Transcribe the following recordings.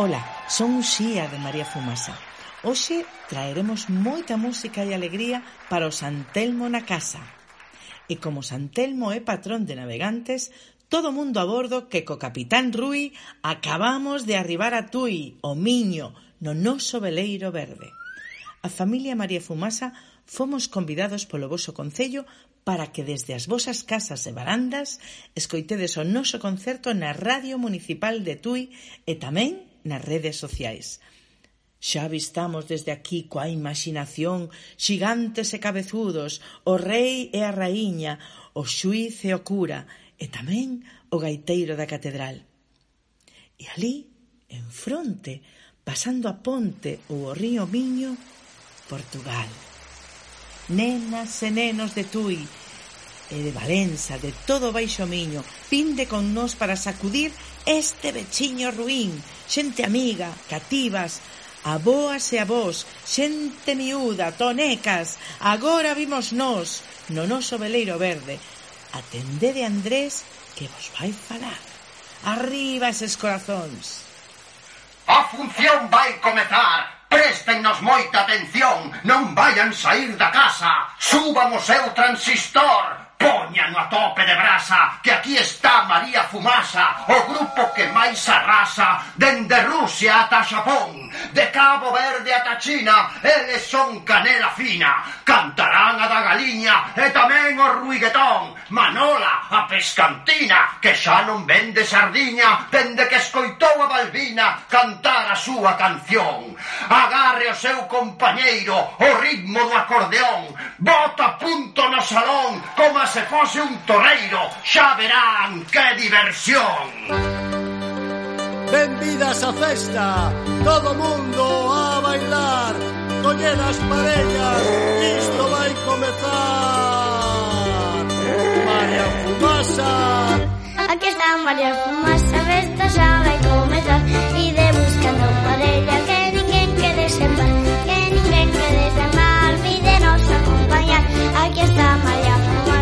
Ola, son Xía de María Fumasa. Hoxe traeremos moita música e alegría para o Santelmo na casa. E como Santelmo é patrón de navegantes, todo mundo a bordo que co capitán Rui acabamos de arribar a Tui, o Miño, no noso veleiro verde. A familia María Fumasa fomos convidados polo voso concello para que desde as vosas casas e barandas escoitedes o noso concerto na Radio Municipal de Tui e tamén nas redes sociais. Xa avistamos desde aquí coa imaxinación xigantes e cabezudos, o rei e a raíña, o xuiz e o cura, e tamén o gaiteiro da catedral. E ali, en fronte, pasando a ponte ou o río Miño, Portugal. Nenas e nenos de Tui, e de Valença, de todo o Baixo Miño, pinde con nós para sacudir este vechiño ruín, xente amiga, cativas, aboas e avós, xente miúda, tonecas, agora vimos nós, no noso veleiro verde. Atendede Andrés que vos vai falar. Arriba eses corazóns. A función vai comezar. Préstennos moita atención, non vayan sair da casa. Suban o seu transistor, Poñan a tope de brasa Que aquí está María Fumasa O grupo que máis arrasa Dende Rusia ata Xapón. De Cabo Verde ata China Eles son canela fina. Cantarán a da galiña E tamén o ruiguetón. Manola a pescantina Que xa non vende sardiña Dende que escoitou a Balbina Cantar a súa canción. Agarre o seu compañeiro O ritmo do acordeón. Bota punto no salón Como se fose un torreiro, xa verán que diversión. Benvidas a festa, todo mundo a bailar, colled as parellas, isto vai comezar. María Fumasa. Aquí está María Fumasa, a festa xa vai comezar, ide buscando parella que ninguén quede sen que ninguén quede sen mal, pídenos acompañar, aquí está María Fumasa.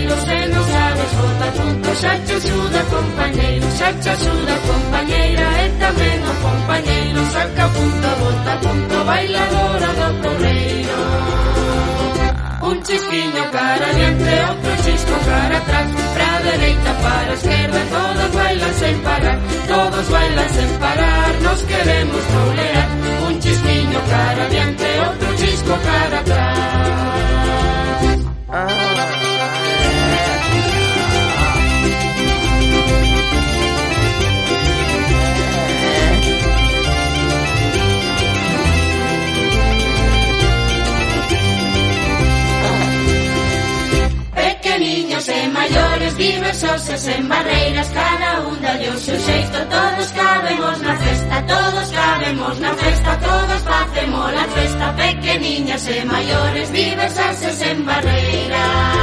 companheiro, se non sabes esgota junto, xa te axuda, companheiro, xa te axuda, companheira, e tamén o companheiro, saca punto, bota punto, bailadora do torreiro. Un chisquiño para adiante, outro chisco para atrás, pra direita, para esquerda, todos bailan sen parar, todos bailan sen parar, nos queremos todos. Festa Pequeniñas e maiores, diversas e sen barreiras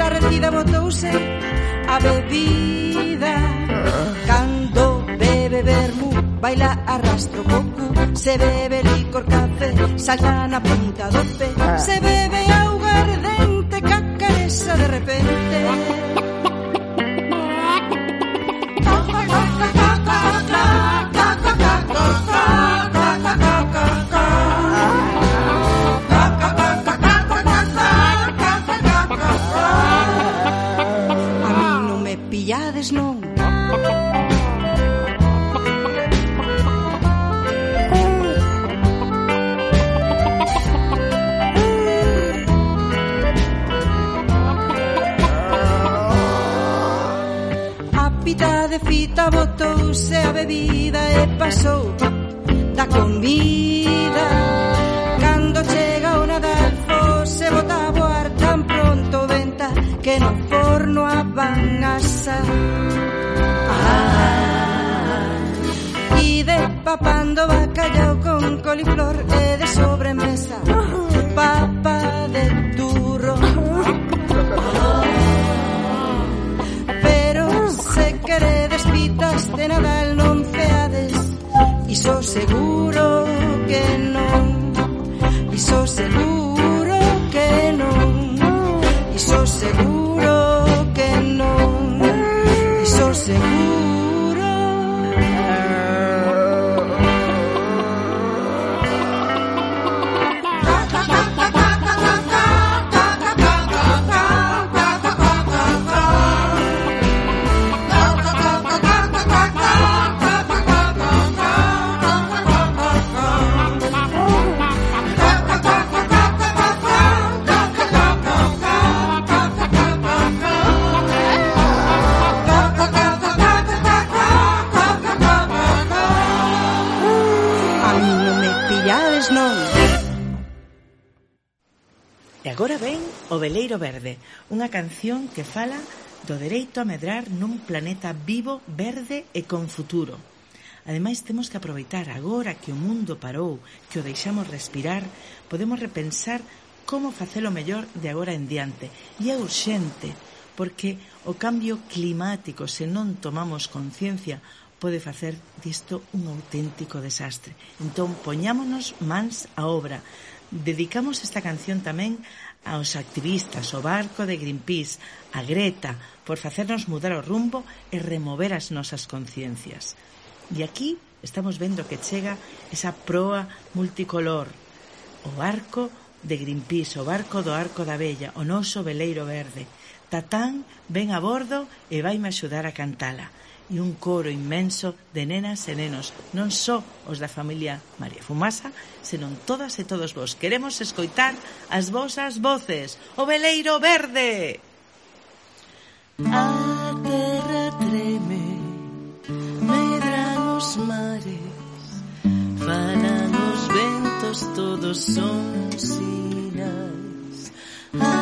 encarrecida botouse a bebida Cando bebe vermú baila arrastro coco Se bebe licor café salta na punta do pé ah. Se bebe auga ardente cacaresa de repente. De fita botouse a bebida e pasou da comida Cando chega o Nadal fose bota a voar tan pronto venta que no forno a van asar ah, Ide papando bacallao con coliflor e de sobremesa. Papa de nada el onceades y so seguro que no. Y so seguro que no. Y so seguro Veleiro Verde, unha canción que fala do dereito a medrar nun planeta vivo, verde e con futuro. Ademais, temos que aproveitar agora que o mundo parou, que o deixamos respirar, podemos repensar como facelo mellor de agora en diante. E é urxente, porque o cambio climático, se non tomamos conciencia, pode facer disto un auténtico desastre. Entón, poñámonos mans á obra. Dedicamos esta canción tamén aos activistas, o barco de Greenpeace, a Greta, por facernos mudar o rumbo e remover as nosas conciencias. E aquí estamos vendo que chega esa proa multicolor, o barco de Greenpeace, o barco do Arco da Bella, o noso veleiro verde. Tatán ven a bordo e vaime axudar a cantala. Un coro inmenso de nenas e nenos, non só os da familia María Fumasa, senón todas e todos vos. Queremos escoitar as vosas voces. O veleiro verde! A terra treme, medran os mares, falan os ventos, todos son sinais. A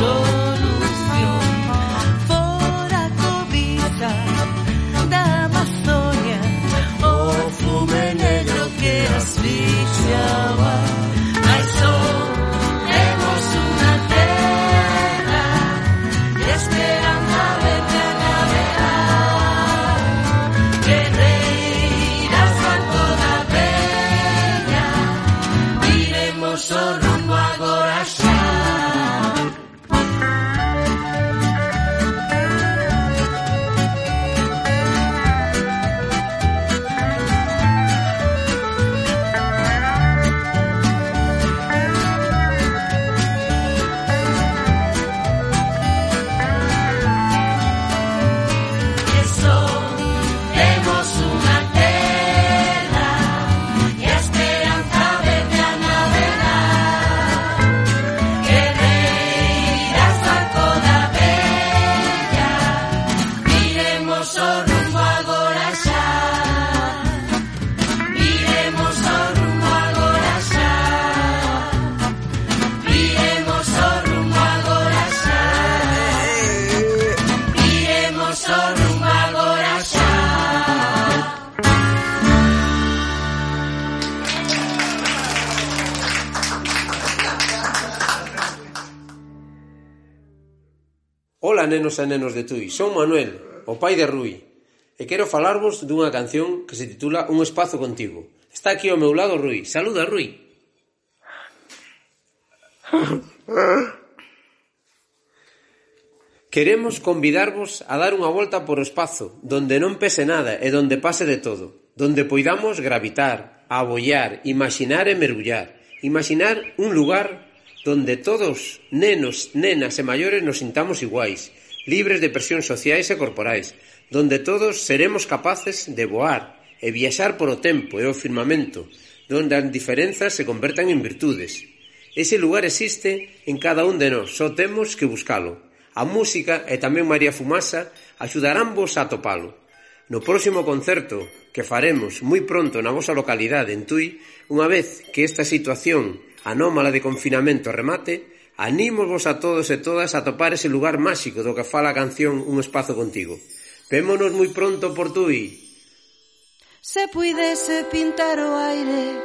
sou. nenos e nenos de Tui, son Manuel, o pai de Rui, e quero falarvos dunha canción que se titula Un espazo contigo. Está aquí ao meu lado Rui. Saluda, Rui. Queremos convidarvos a dar unha volta por o espazo, donde non pese nada e donde pase de todo, donde poidamos gravitar, abollar, imaginar e mergullar, imaginar un lugar donde todos, nenos, nenas e maiores, nos sintamos iguais, libres de presións sociais e corporais, donde todos seremos capaces de voar e viaxar por o tempo e o firmamento, donde as diferenzas se convertan en virtudes. Ese lugar existe en cada un de nós, só temos que buscalo. A música e tamén María Fumasa axudarán vos a topalo. No próximo concerto que faremos moi pronto na vosa localidade en Tui, unha vez que esta situación anómala de confinamento remate, Anímovos a todos e todas a topar ese lugar máxico do que fala a canción Un espazo contigo. Vémonos moi pronto por Tui. Se puidese pintar o aire,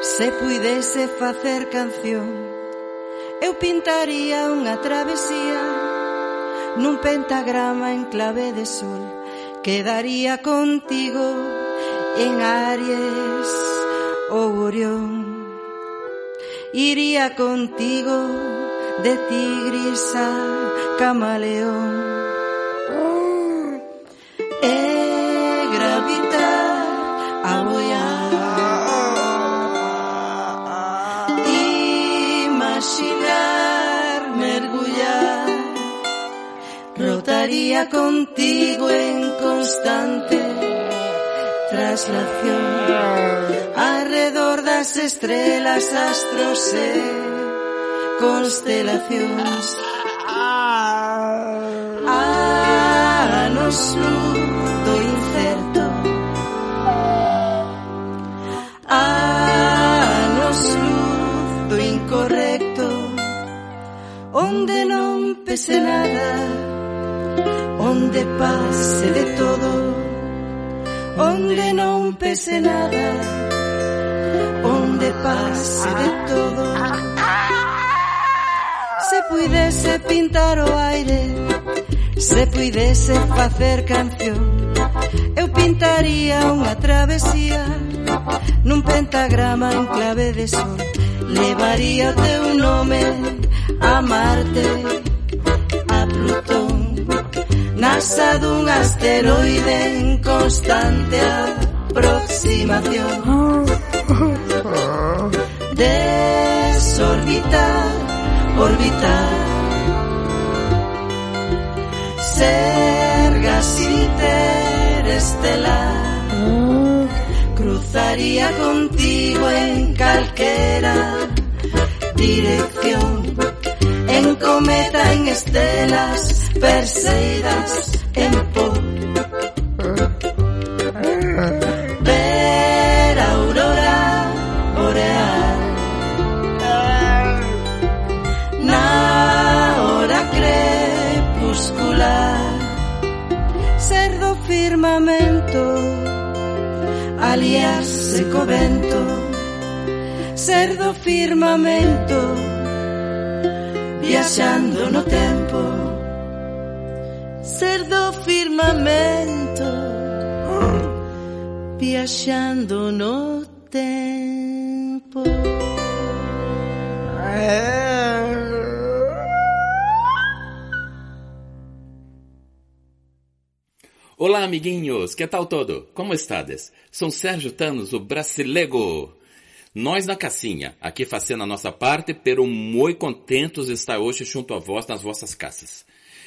se puidese facer canción, eu pintaría unha travesía nun pentagrama en clave de sol. Quedaría contigo en Aries ou Orión. Iría contigo de tigris a camaleón. E gravitar a boiar Imaginar mergullar. Rotaría contigo en constante traslación. Alrededor las estrellas, astros, eh, constelaciones. A nos ludo incerto. A nos ludo incorrecto. Onde no pese nada. Onde pase de todo. Onde no pese nada. pase de todo. Se puidese pintar o aire Se puidese facer canción Eu pintaría unha travesía Nun pentagrama en clave de sol. Levaría o teu nome a Marte A Plutón NASA dun asteroide en constante aproximación. Oh. Desorbitar, orbitar. Ser gas interestelar. Cruzaría contigo en calquera dirección. En cometa, en estelas perseidas en pó cerdo firmamento, alias seco cerdo firmamento, viaxando no tempo, cerdo firmamento, viaxando no tempo. Eh. Olá, amiguinhos, que tal todo? Como estades? Sou Sérgio Tanos, o Bracilego. Nós na casinha, aqui fazendo a nossa parte, pero muito contentos de estar hoje junto a vós nas vossas casas.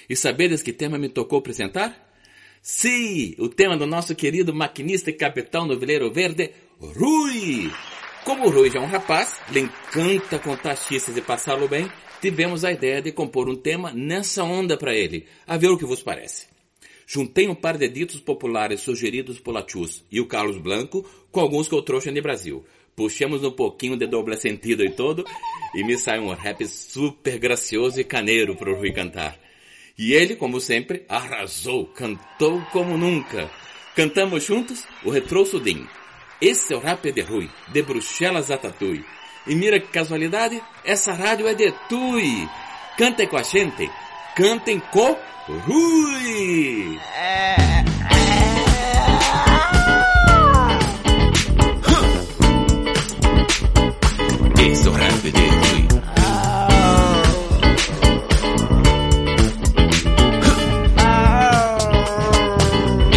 E sabedes que tema me tocou apresentar? Sim, o tema do nosso querido maquinista e capitão no Veleiro Verde, Rui. Como o Rui já é um rapaz, lhe encanta contar chistes e passá-lo bem, tivemos a ideia de compor um tema nessa onda para ele, a ver o que vos parece. Juntei um par de ditos populares sugeridos por Lachus e o Carlos Blanco com alguns que eu trouxe de Brasil. Puxamos um pouquinho de doble sentido e todo e me saiu um rap super gracioso e caneiro pro Rui cantar. E ele, como sempre, arrasou, cantou como nunca. Cantamos juntos o Retro Sudim. Esse é o rap de Rui, de Bruxelas a Tatuí. E mira que casualidade, essa rádio é de Tui. Cantem com a gente, cantem com é Marco. Ui! Isso rápido, ui.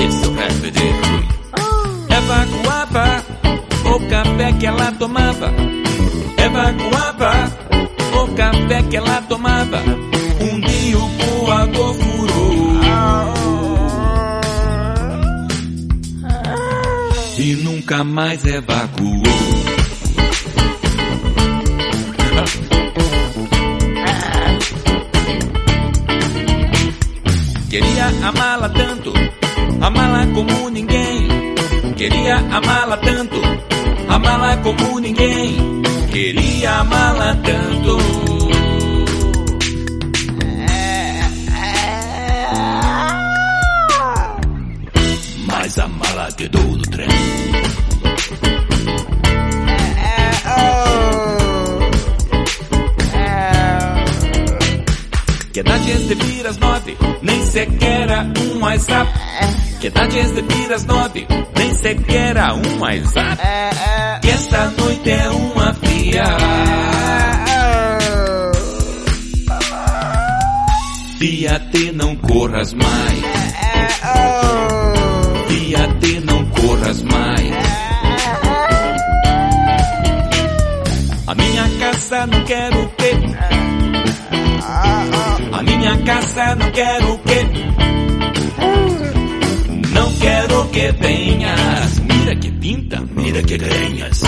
Isso rápido, ui. Evacuava o café que ela tomava. É Evacuava o café que ela mais evacuou. Queria amá-la tanto, amá-la como ninguém. Queria amá-la tanto, amá-la como ninguém. Queria amá-la tanto. De às nove, nem sequer um WhatsApp. Que antes de vir às nove, nem sequer um WhatsApp. Que esta noite é uma fria. Fia-te, não corras mais. Fia-te, não corras mais. A minha casa não quero minha casa não quero que Não quero que venhas. Mira que pinta, mira que ganhas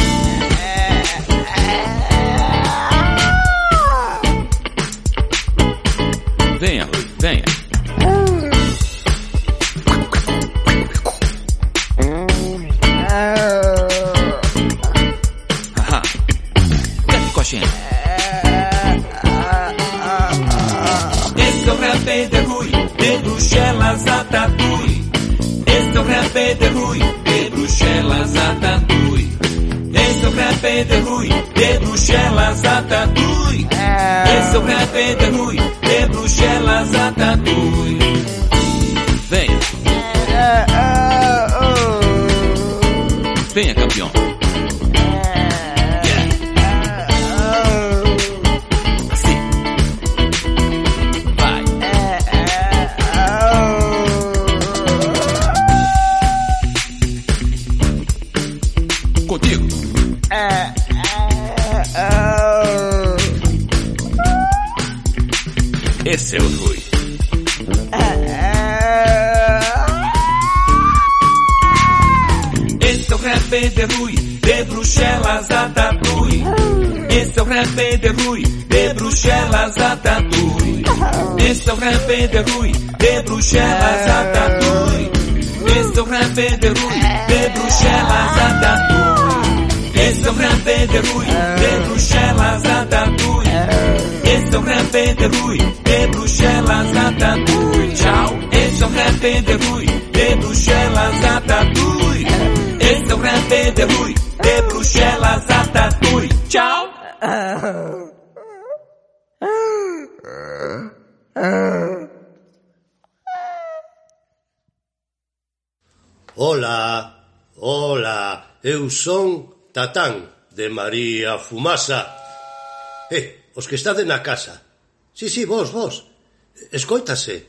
Benderrui, de Bruxelas a Tatui. Tchau! Hola, hola, eu son Tatán de María Fumasa. Eh, os que estade na casa. Sí, sí, vos, vos. Escoítase.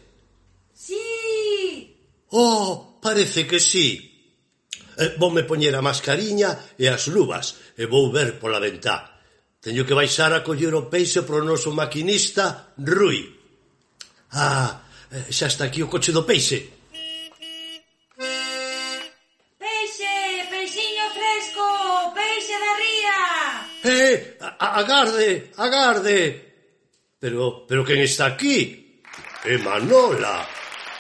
Sí. Oh, parece que sí. Eh, Voume poñer a mascariña e as luvas e vou ver pola ventá. Teño que baixar a coller o peixe pro noso maquinista Rui. Ah, eh, xa está aquí o coche do peixe. Peixe, peixiño fresco, peixe da ría. Eh, agarde, agarde. Pero, pero quen está aquí? É Manola.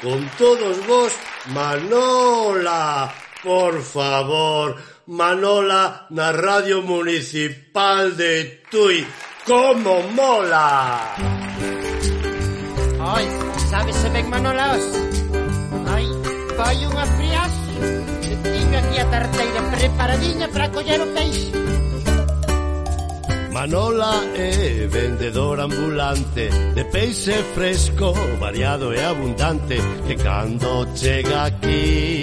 Con todos vos, Manola. Por favor, Manola na Radio Municipal de Tui. como mola! Ay, sábese ben, Manolas? Ai, vai unha friaxe. Tengo aquí a tarteira preparadiña para coller o peixe. Manola é vendedor ambulante De peixe fresco, variado e abundante Que cando chega aquí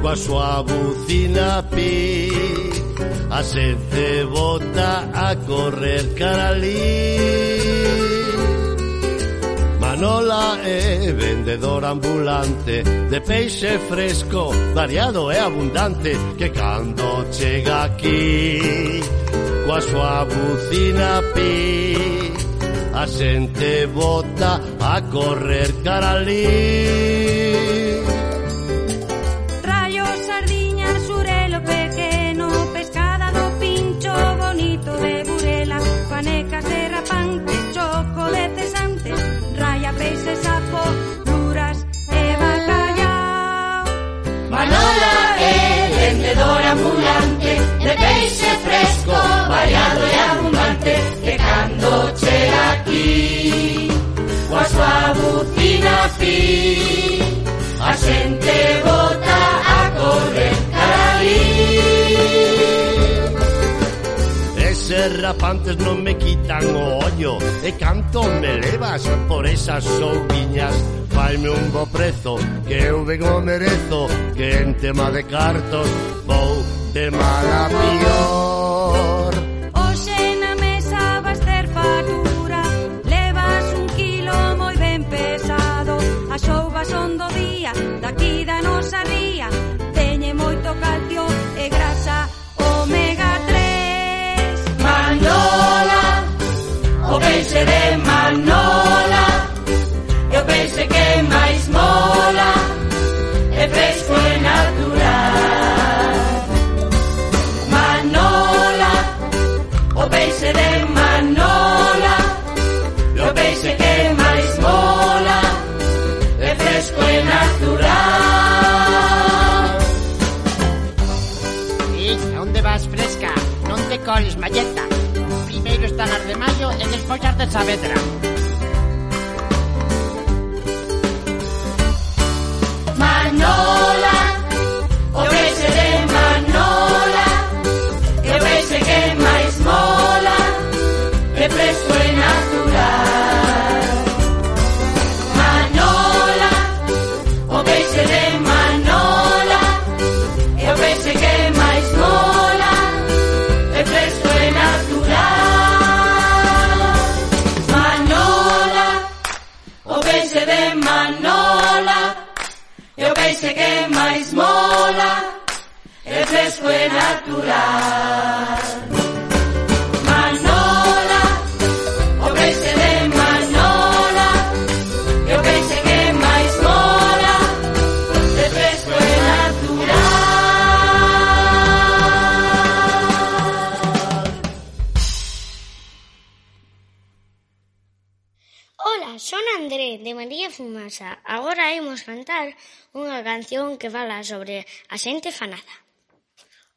coa súa bucina pi A xente bota a correr cara ali Manola é vendedora ambulante De peixe fresco, variado e abundante Que cando chega aquí Coa súa bucina pi A xente bota a correr cara ali vendedor ambulante de peixe fresco, variado e abundante, que cando chega aquí, coa súa bucina fi, a xente bota a correr cara ali. derrapantes non me quitan o ollo E canto me levas por esas soubiñas Faime un bo prezo que eu ben o merezo Que en tema de cartos vou de mala pior. Polis Malletta. Primeiro está de maio e despois as de Saavedra. natural. Manola, o peixe de Manola, que o peixe que máis mola, de fresco e natural. Ola, son André, de María Fumasa. Agora imos cantar unha canción que fala sobre a xente fanada.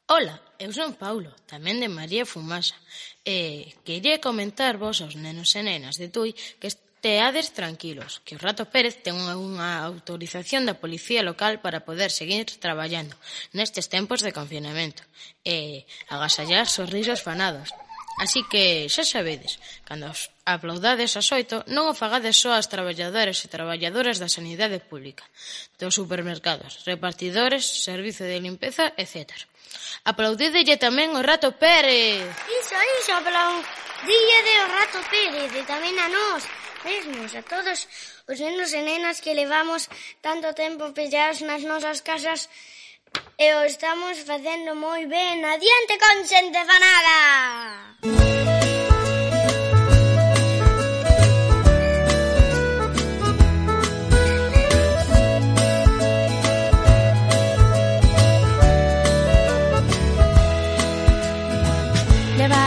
Ola, eu son Paulo, tamén de María Fumasa, e quería comentarvos aos nenos e nenas de Tui que esteades tranquilos, que o Rato Pérez ten unha autorización da policía local para poder seguir traballando nestes tempos de confinamento e agasallar sorrisos fanados. Así que, xa sabedes, cando os aplaudades as oito, non o fagades só as traballadores e traballadoras da sanidade pública, dos supermercados, repartidores, servizo de limpeza, etcétera Aplaudídelle tamén o Rato Pérez. Iso, iso, aplaudílle o Rato Pérez e tamén a nós mesmos, a todos os nenos e nenas que levamos tanto tempo pellados nas nosas casas e o estamos facendo moi ben. Adiante con Xente fanada! Música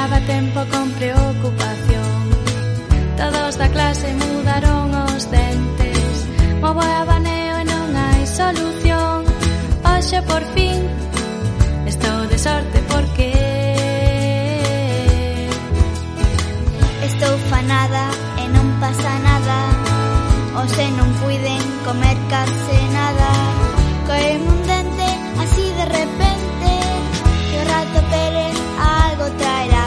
pasaba tempo con preocupación. Todos da clase mudaron os dentes. Movo e abaneo e non hai solución. Oxe por fin estou de sorte porque Estou fanada e non pasa nada. Oxe non cuiden comer case nada. Coen un dente así de repente. Que o rato pere algo traerá.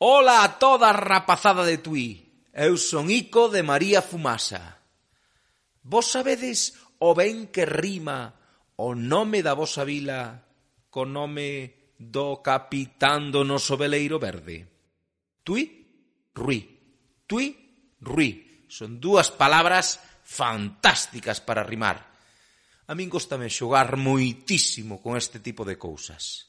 Ola a toda rapazada de Tui. Eu son Ico de María Fumasa. Vos sabedes o ben que rima o nome da vosa vila co nome do capitán do noso veleiro verde. Tui, Rui. Tui, Rui. Son dúas palabras fantásticas para rimar. A min gostame xogar moitísimo con este tipo de cousas.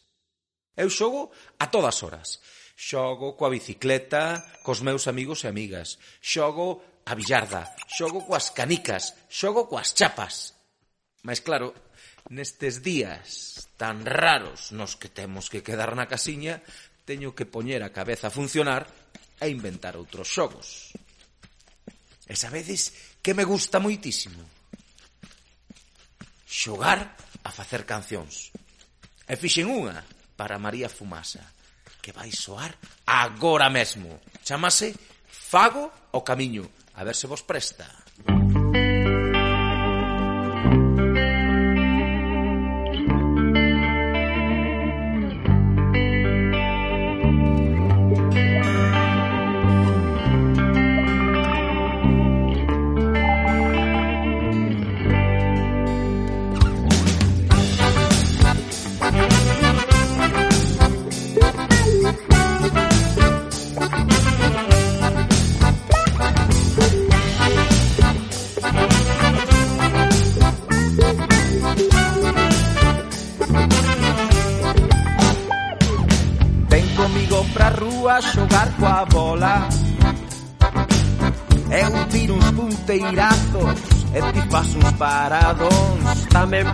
Eu xogo a todas horas. Xogo coa bicicleta, cos meus amigos e amigas. Xogo a billarda, xogo coas canicas, xogo coas chapas. Mas claro, nestes días tan raros nos que temos que quedar na casiña, teño que poñer a cabeza a funcionar e inventar outros xogos. E sabedes que me gusta moitísimo? Xogar a facer cancións. E fixen unha para María Fumasa, que vai soar agora mesmo. Chamase Fago o Camiño. A ver se vos presta.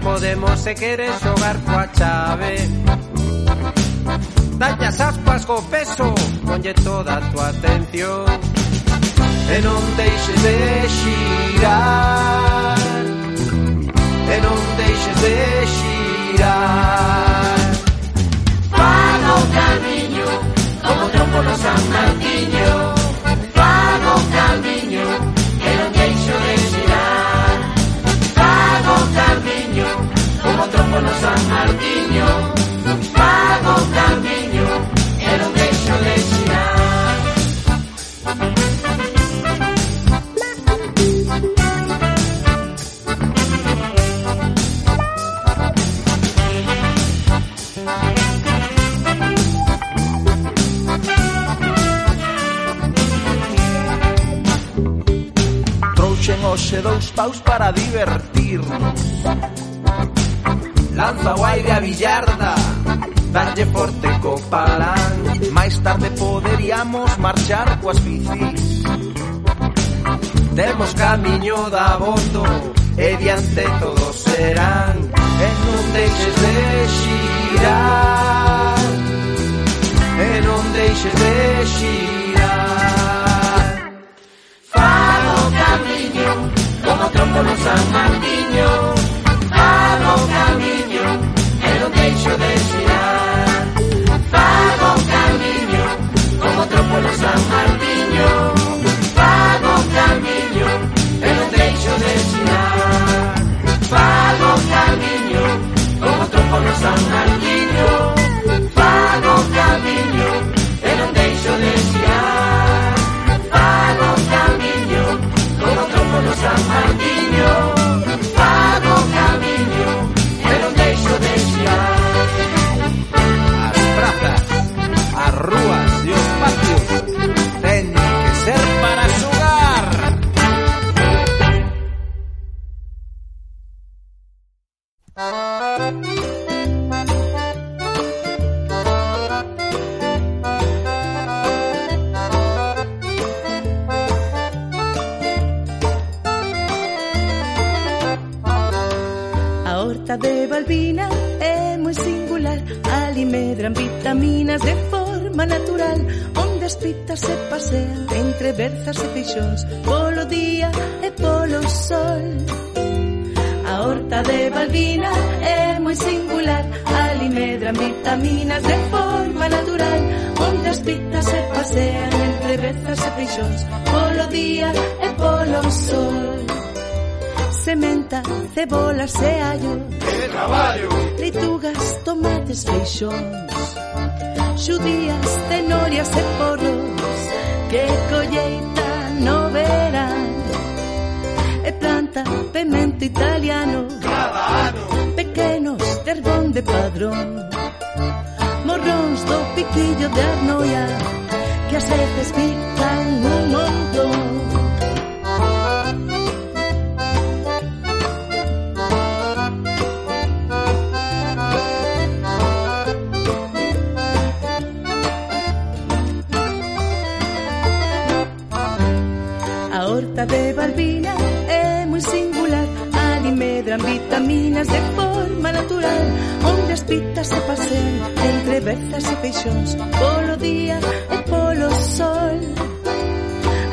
Podemos se quere xogar coa chave. Dalle as aspas co peso Ponlle toda a tua atención. E non deixes de xirar. E non deixes de xirar. Paga o camiño Como trompo no San Martiño. teléfono San Martiño Pago o camiño e non deixo de xirar Trouxen hoxe dous paus para divertirnos lanza o aire a billarda Dalle forte co palán Máis tarde poderíamos marchar coas bicis. Temos camiño da voto E diante todos serán. E non deixes de xirar. E non deixes de xirar. Fago camiño Como trompo no San Martiño Fago camiño. deixou de girar. Fago como tropo San Martiño. Fago camiño, e non deixo de girar. Fago camiño, como tropo San Martiño. A horta de Balbina é moi singular. Ali medran vitaminas de forma natural Onde as pitas se pasean entre berzas e peixóns Polo día e polo sol. A horta de Balbina é moi singular. Ali medran vitaminas de forma natural Onde as pitas se pasean entre berzas e peixóns Polo día e polo sol Sementa, cebolas e allo ¡Qué traballo! Leitugas, tomates, feixóns xudías, cenorias e porros. Que colleita no verán. E planta pemento italiano. Cada ano pequenos de herbón de padrón. Morróns do piquillo de arnoia que as veces pican un montón De Balbina é moi singular. Ali medran vitaminas de forma natural Onde as pitas se pasean entre bezas e peixóns Polo día e polo sol.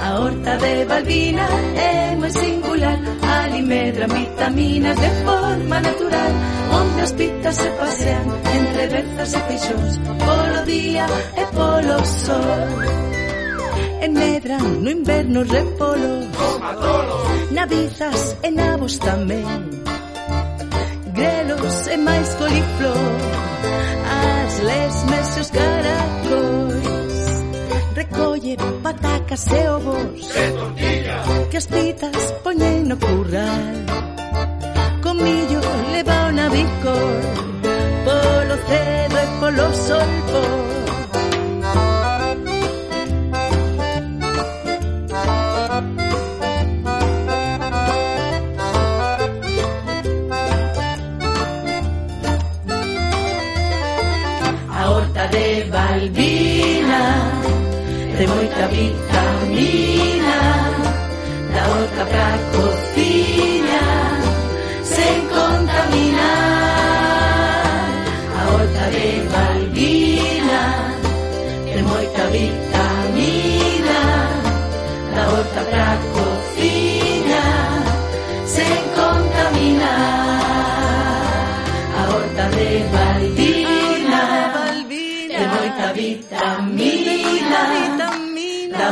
A horta de Balbina é moi singular. Ali medran vitaminas de forma natural Onde as pitas se pasean entre bezas e peixóns Polo día e polo sol. E medran no inverno repolos Navizas e nabos tamén. Grelos e máis coliflor. As lesmes e os caracóis Recolle patacas e ovos. E tortillas. Que as pitas poñen no curral. Comillo leva o navicor Polo cedo e polo solpor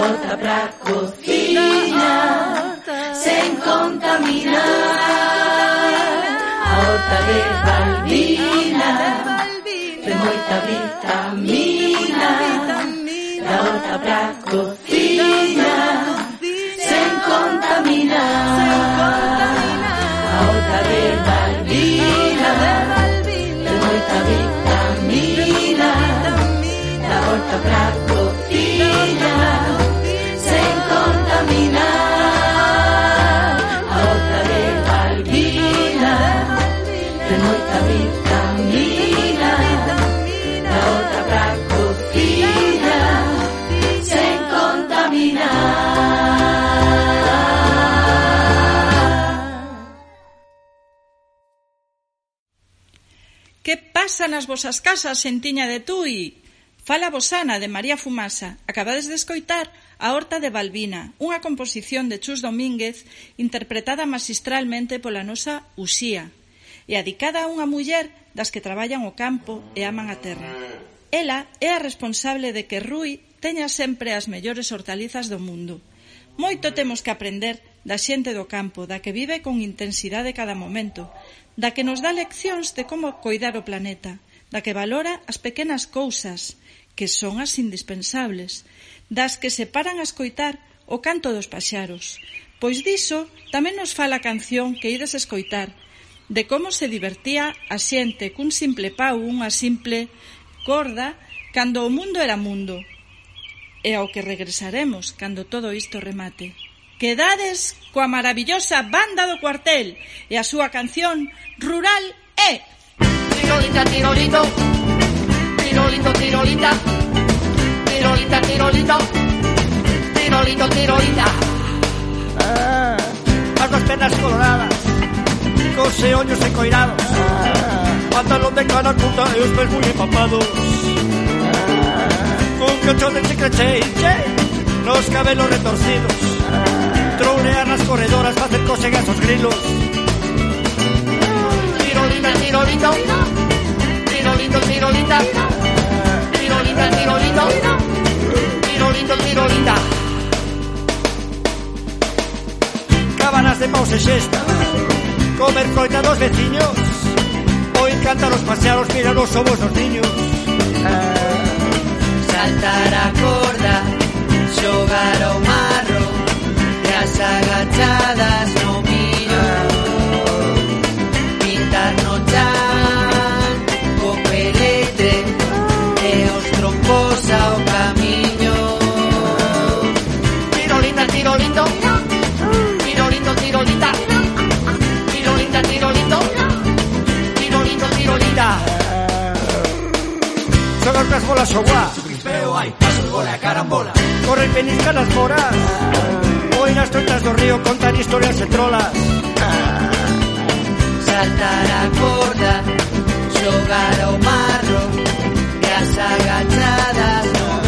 outra pra cocina sem contaminar. A outra de valbina tem muita vitamina. Da outra pra cocina sem contaminar. nas vosas casas, xentiña de Tui. Fala Bosana de María Fumasa. Acabades de escoitar a Horta de Balbina, unha composición de Chus Domínguez interpretada magistralmente pola nosa Uxía e adicada a unha muller das que traballan o campo e aman a terra. Ela é a responsable de que Rui teña sempre as mellores hortalizas do mundo. Moito temos que aprender da xente do campo, da que vive con intensidade cada momento, da que nos dá leccións de como coidar o planeta, da que valora as pequenas cousas, que son as indispensables, das que se paran a escoitar o canto dos paxaros. Pois diso tamén nos fala a canción que ides escoitar, de como se divertía a xente cun simple pau, unha simple corda, cando o mundo era mundo. E ao que regresaremos cando todo isto remate. Quedades coa maravillosa banda do cuartel e a súa canción Rural é. Tirolita, tirolito, tirolito, tirolita, tirolita, tirolito, tirolito, tirolita. Ah, as dos pernas coloradas, cos e ollos encoirados, ah, pantalón de cana curta e os pés moi empapados. Ah, cun de chicle che, che, nos cabelos retorcidos, Tronear las corredoras para hacer coche a esos grilos. Tirolita, tirolita. Tirolito, tirolita. Tirolita, tirolito. Tirolito, tirolita. Cabanas de pausa y siesta. Comer coita dos vecinos. Hoy cantan los pasearos, míranos, somos los niños. Saltar a corda, jugar ao mar niñas agachadas no miran. Pintar no chan, copeletre, eos tromposa o camiño. Tirolita, tirolito, tirolito, tirolita. Tirolita, tirolito, tirolito, tirolita. Son las bolas o guas. Pero hay pasos, bola, carambola. Corre, y penisca las moras. ir nas troitas do río contar historias e trolas. Saltar a corda, xogar ao marro, e as agachadas non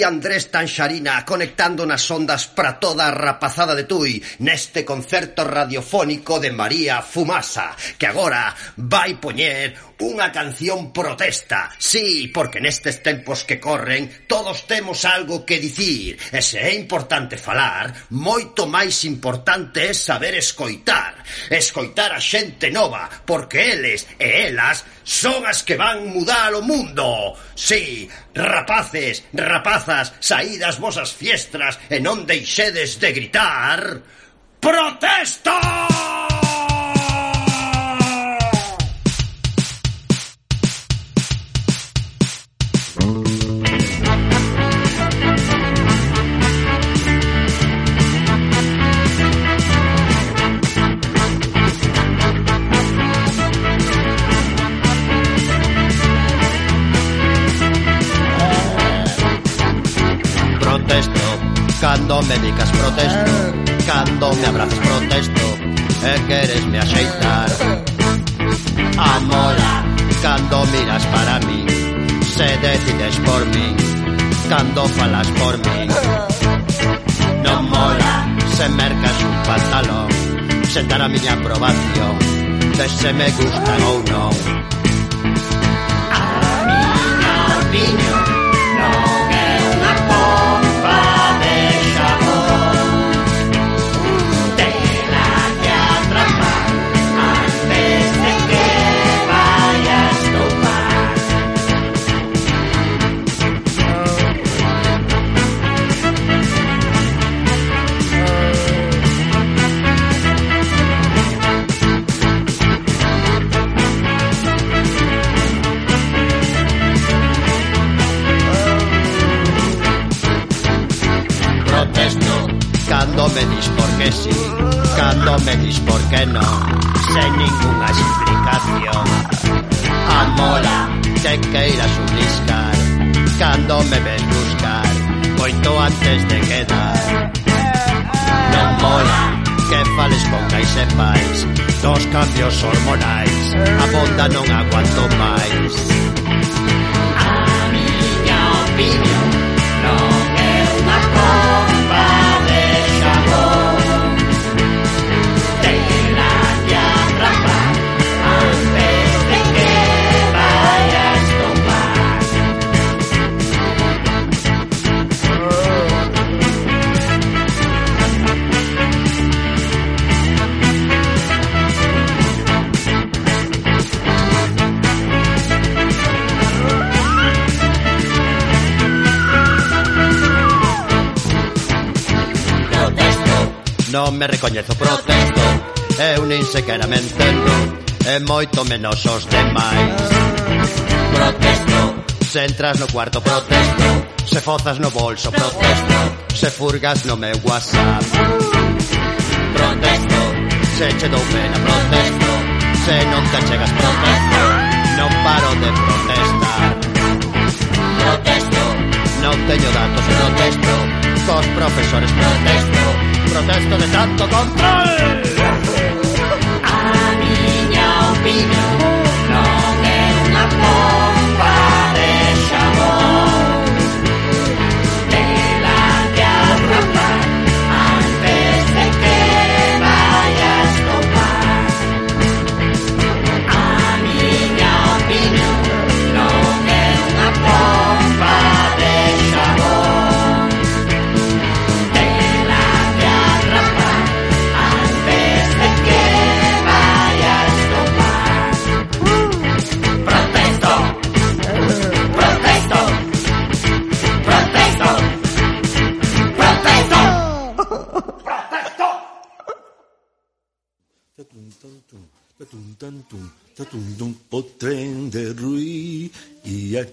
Aquí Andrés Tanxarina conectando nas ondas para toda a rapazada de Tui neste concerto radiofónico de María Fumasa que agora vai poñer unha canción protesta. Sí, porque nestes tempos que corren todos temos algo que dicir e se é importante falar, moito máis importante é saber escoitar. Escoitar a xente nova porque eles e elas son as que van mudar o mundo. Sí, rapaces, rapazas, saídas vosas fiestras e non deixedes de gritar... Protesta! Cando me dicas protesto Cando me abrazas protesto E queres me axeitar. Amola Cando miras para mí Se decides por mí Cando falas por mí. Non mola Se mercas un pantalón Se dar a miña aprobación De se me gustan ou non A miña opinión. me dis por que sí, cando me dis por que no, sen ninguna explicación. Amora, te queiras unliscar cando me ves buscar, moito antes de quedar. Non mola que fales pouca e sepais dos cambios hormonais, a bonda non aguanto máis. A miña opinión Non me recoñezo protesto Eu nin sequera me entendo E moito menos os demais. Protesto Se entras no cuarto protesto Se fozas no bolso protesto Se furgas no meu whatsapp. Protesto Se che dou pena protesto Se non te chegas protesto Non paro de protestar. Protesto Non teño datos protesto Cos profesores protesto protesto de tanto control. A opinión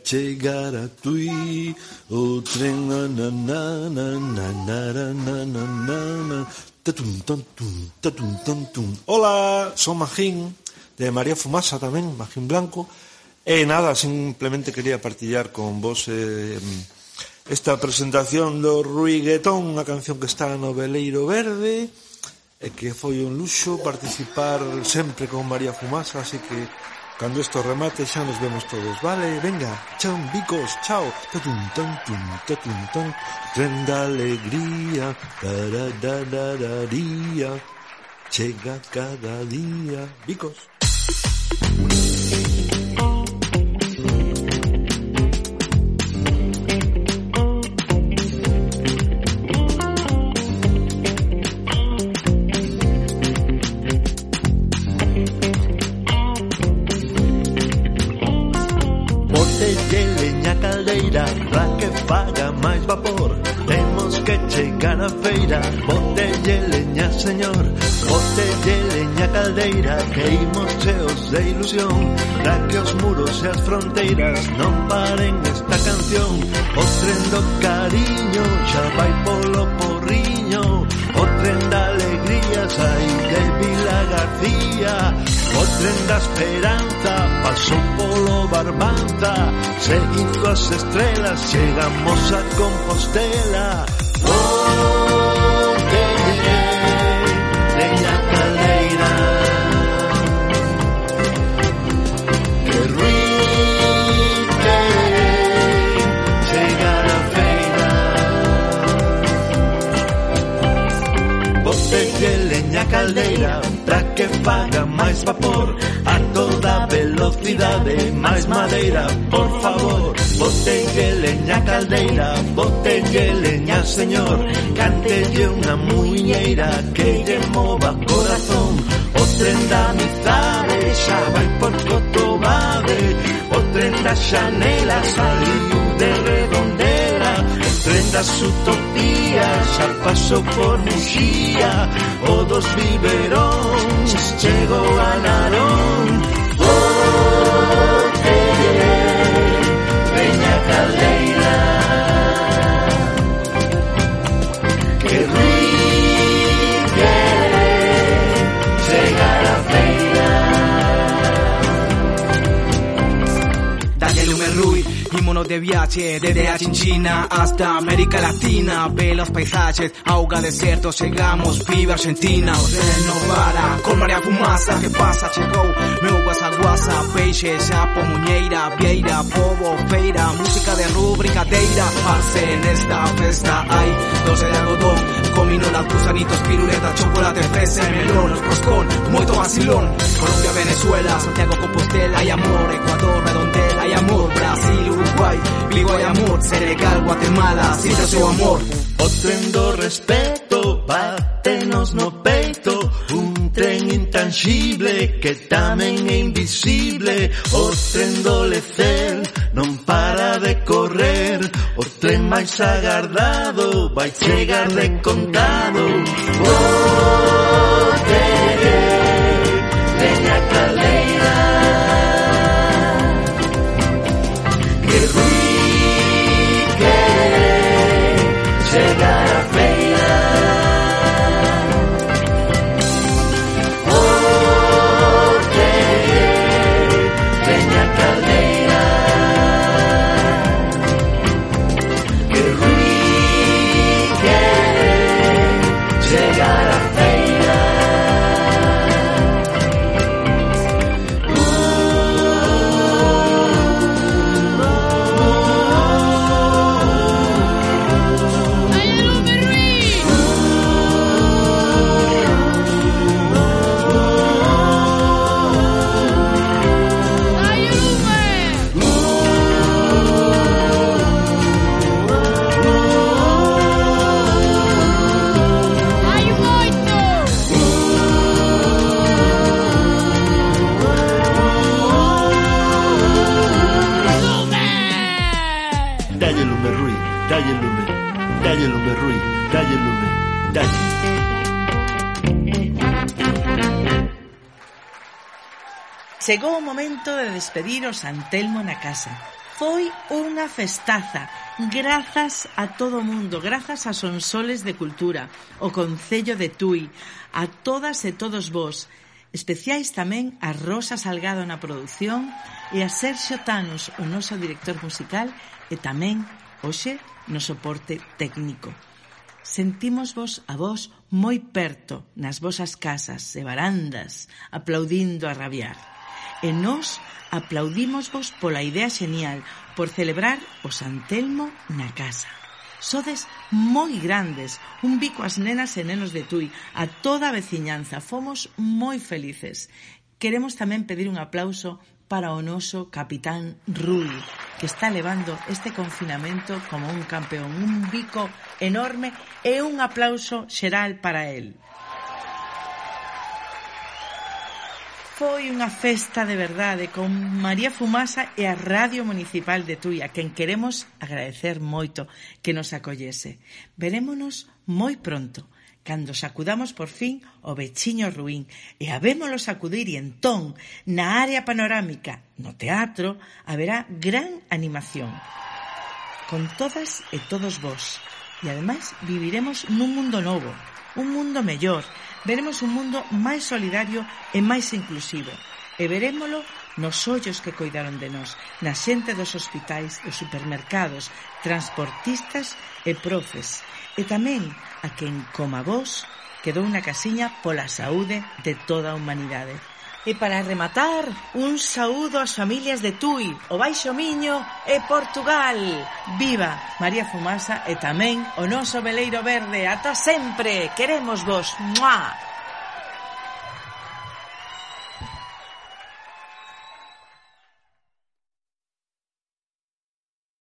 chegar a Tui. O tren na na na na na na na na na na. Tatum tantum tatum tantum Hola, son Magín de María Fumasa tamén, Magín Blanco. E nada, simplemente quería partillar con vos eh, esta presentación do Ruiguetón, unha canción que está no Veleiro Verde e que foi un luxo participar sempre con María Fumasa, así que cando isto remate xa nos vemos todos, vale? Venga, chao, bicos, chao. Tatum, tan, tum, tatum, tan, tren da alegría, tarararararía, chega cada día, bicos. Queimos cheos de ilusión Da que os muros e as fronteiras Non paren esta canción. O tren do cariño Xa vai polo porriño O tren da alegría Sai de Vila García O tren da esperanza Pasou polo Barbanza Seguindo as estrelas Chegamos a Compostela. caldeira Pra que faga máis vapor A toda velocidade Máis madeira, por favor. Botelle leña caldeira Botelle leña, señor. Cantelle unha muiñeira Que lle mova corazón. O tren da amizade Xa vai por Cotobade. O tren da Xanela Saliu de redondela tren utopías a paso por Mujía o dos biberons, chego a Narón. Vote, oh, Peña Caldeira. Rui, ímonos de viaje desde Argentina hasta América Latina. Ve los paisajes, auga desierto, llegamos, viva Argentina. Tren no para, con María Fumaça, que pasa, chegou, meu guasa guasa, peixe, chapo, muñeira, vieira, povo, feira, música de rua, brincadeira. Parce nesta festa, hay 12 de algodón, comino las gusanitos, piruleta, chocolate, fresa, melón, roscón, moito vacilón. Colombia, Venezuela, Santiago, Compostela, hay amor, Ecuador, Redondela, hay amor, Brasil, Uruguay, Vigo, hay amor, Senegal, Guatemala, sinta seu amor. Otendo respeto, batenos no peito. Un tren intangible que tamén é invisible. O tren do lecer non para de correr. O tren máis agardado vai chegar de contado. Oh! Chegou o momento de despedir o Santelmo na casa. Foi unha festaza, grazas a todo o mundo, grazas a Sonsoles de Cultura, o Concello de Tui, a todas e todos vós, especiais tamén a Rosa Salgado na produción e a Sergio Tanos, o noso director musical, e tamén, hoxe, no soporte técnico. Sentimos vos a vos moi perto nas vosas casas e barandas, aplaudindo a rabiar. E nós aplaudímosvos pola idea xenial, por celebrar o Santelmo na casa. Sodes moi grandes, un bico as nenas e nenos de Tui, a toda a veciñanza, fomos moi felices. Queremos tamén pedir un aplauso para o noso capitán Rui, que está levando este confinamento como un campeón, un bico enorme e un aplauso xeral para el. Foi unha festa de verdade con María Fumasa e a Radio Municipal de Tuia, quen queremos agradecer moito que nos acollese. Verémonos moi pronto, cando sacudamos por fin o vechiño ruín e habémolo sacudir e entón na área panorámica, no teatro, haberá gran animación con todas e todos vós. E ademais viviremos nun mundo novo, un mundo mellor, veremos un mundo máis solidario e máis inclusivo. E verémolo nos ollos que coidaron de nós, na xente dos hospitais, dos supermercados, transportistas e profes. E tamén a quen, coma vos, quedou na casiña pola saúde de toda a humanidade. E para rematar, un saúdo ás familias de Tui, o Baixo Miño e Portugal. Viva María Fumasa e tamén o noso veleiro verde. Ata sempre, queremos vos. Mua!